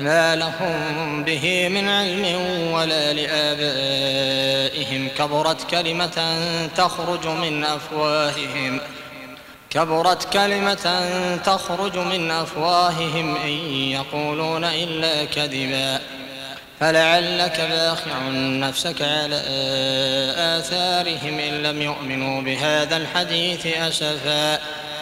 ما لهم به من علم ولا لآبائهم. كبرت كلمة تخرج من أفواههم. كبرت كلمة تخرج من أفواههم إن يقولون إلا كذبا. فلعلك باخع نفسك على آثارهم إن لم يؤمنوا بهذا الحديث أسفا.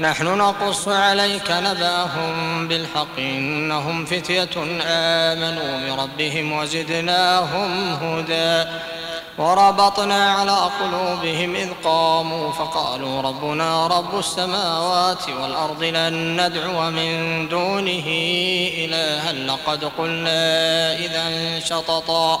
نحن نقص عليك نبأهم بالحق إنهم فتية آمنوا بربهم وزدناهم هدى وربطنا على قلوبهم إذ قاموا فقالوا ربنا رب السماوات والأرض لن ندعو من دونه إلها لقد قلنا إذا شططا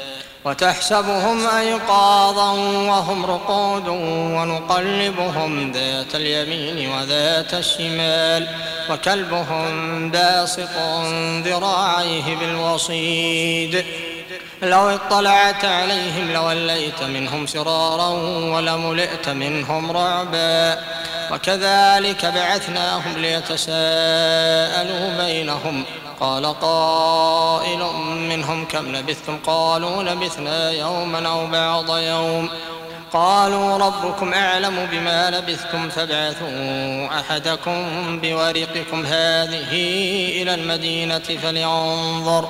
وتحسبهم أيقاظا وهم رقود ونقلبهم ذات اليمين وذات الشمال وكلبهم باسط ذراعيه بالوصيد. لو اطلعت عليهم لوليت منهم فرارا ولملئت منهم رعبا. وكذلك بعثناهم ليتساءلوا بينهم. قال قائل منهم كم لبثتم؟ قالوا لبثنا يوما أو بعض يوم. قالوا ربكم أعلم بما لبثتم فابعثوا أحدكم بورقكم هذه إلى المدينة فلينظر.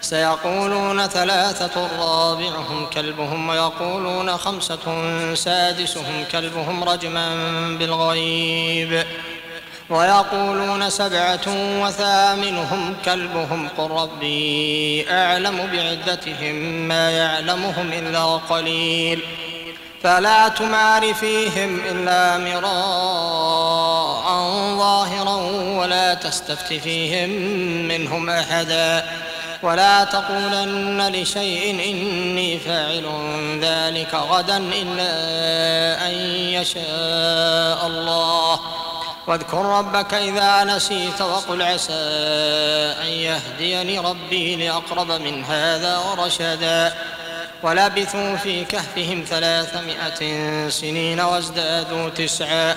سيقولون ثلاثة رابعهم كلبهم ويقولون خمسة سادسهم كلبهم رجما بالغيب. ويقولون سبعة وثامنهم كلبهم قل ربي أعلم بعدتهم ما يعلمهم إلا قليل. فلا تمار فيهم إلا مراء ظاهرا ولا تستفت فيهم منهم أحدا. ولا تقولن لشيء إني فاعل ذلك غدا إلا أن يشاء الله. واذكر ربك إذا نسيت وقل عسى أن يهديني ربي لأقرب من هذا رشدا ولبثوا في كهفهم ثلاثمائة سنين وازدادوا تسعا.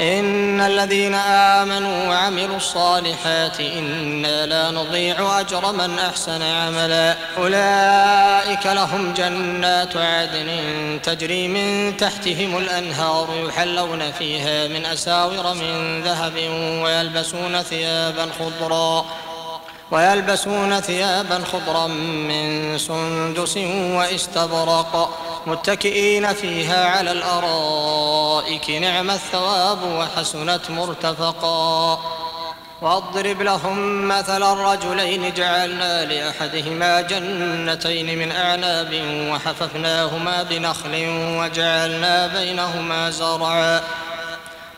إن الذين آمنوا وعملوا الصالحات إنا لا نضيع أجر من أحسن عملا. أولئك لهم جنات عدن تجري من تحتهم الأنهار يحلون فيها من أساور من ذهب ويلبسون ثيابا خضرا. ويلبسون ثيابا خضرا من سندس واستبرق متكئين فيها على الأرائك نعم الثواب وحسنت مرتفقا. واضرب لهم مثل الرجلين جعلنا لأحدهما جنتين من أعناب وحففناهما بنخل وجعلنا بينهما زرعا.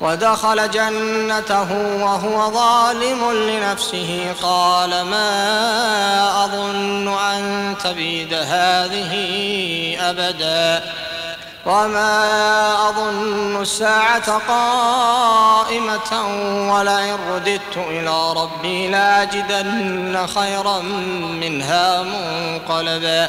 ودخل جنته وهو ظالم لنفسه. قال ما أظن أن تبيد هذه أبدا وما أظن الساعة قائمة ولئن رددت إلى ربي لاجدن خيرا منها منقلبا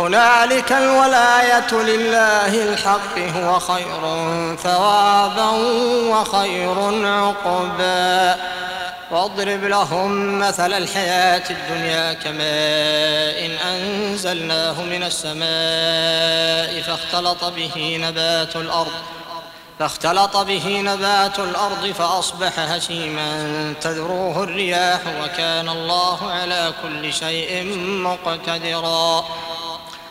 هنالك الولاية لله الحق هو خير ثوابا وخير عقبا. واضرب لهم مثل الحياة الدنيا كماء أنزلناه من السماء فاختلط به نبات الأرض فاختلط به نبات الأرض فأصبح هشيما. تذروه الرياح وكان الله على كل شيء مقتدرا.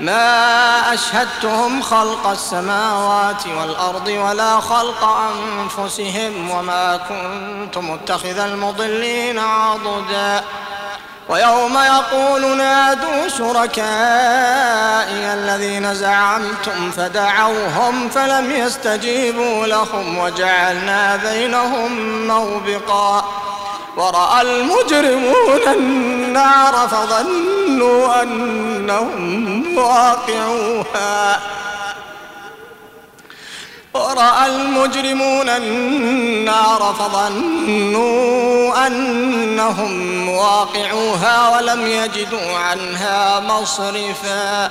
ما أشهدتهم خلق السماوات والأرض ولا خلق أنفسهم وما كنت متخذ المضلين عضدا. ويوم يقول نادوا شركائي الذين زعمتم فدعوهم فلم يستجيبوا لهم وجعلنا بينهم موبقا. ورأى المجرمون النار فظنوا أنهم واقعوها. ورأى المجرمون النار فظنوا أنهم واقعوها ولم يجدوا عنها مصرفا.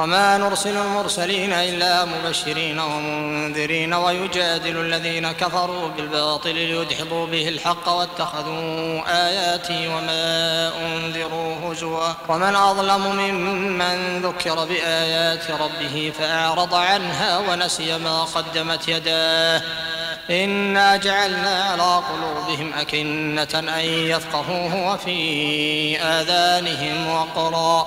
وما نرسل المرسلين إلا مبشرين ومنذرين ويجادل الذين كفروا بالباطل ليدحضوا به الحق واتخذوا آياتي وما أنذروا هزوا. ومن أظلم ممن ذكر بآيات ربه فأعرض عنها ونسي ما قدمت يداه. إنا جعلنا على قلوبهم أكنة أن يفقهوه وفي آذانهم وقرا.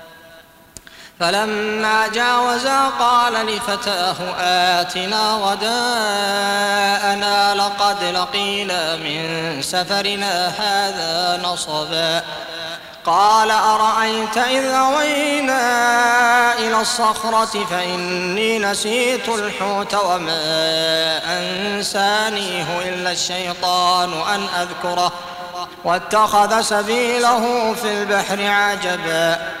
فلما جاوزا قال لفتاه آتنا غداءنا لقد لقينا من سفرنا هذا نصبا. قال أرأيت إذ أوينا إلى الصخرة فإني نسيت الحوت وما أنسانيه إلا الشيطان أن أذكره. واتخذ سبيله في البحر عجبا.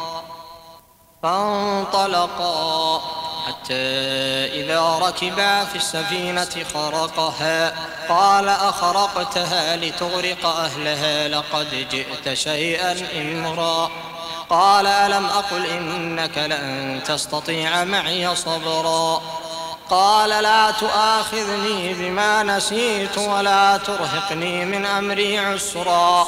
فانطلقا. حتى إذا ركبا في السفينة خرقها قال أخرقتها لتغرق أهلها لقد جئت شيئا إمرا. قال ألم أقل إنك لن تستطيع معي صبرا؟ قال لا تؤاخذني بما نسيت ولا ترهقني من أمري عسرا.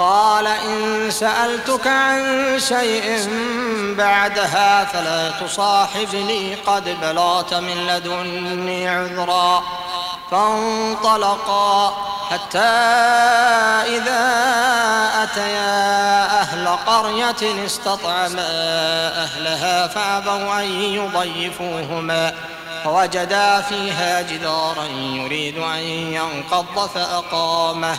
قال إن سألتك عن شيء بعدها فلا تصاحبني قد بلغت من لدني عذرا. فانطلقا حتى إذا أتيا أهل قرية استطعما أهلها فأبوا أن يضيفوهما. فوجدا فيها جدارا يريد أن ينقض فأقامه.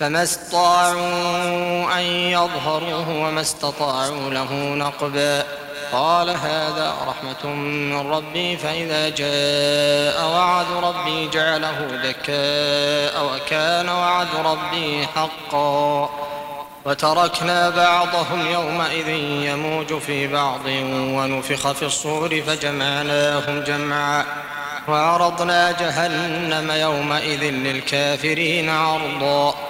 فما استطاعوا أن يظهروه وما استطاعوا له نقبا قال هذا رحمة من ربي فإذا جاء وعد ربي جعله دكاء وكان وعد ربي حقا. وتركنا بعضهم يومئذ يموج في بعض ونفخ في الصور فجمعناهم جمعا. وعرضنا جهنم يومئذ للكافرين عرضا.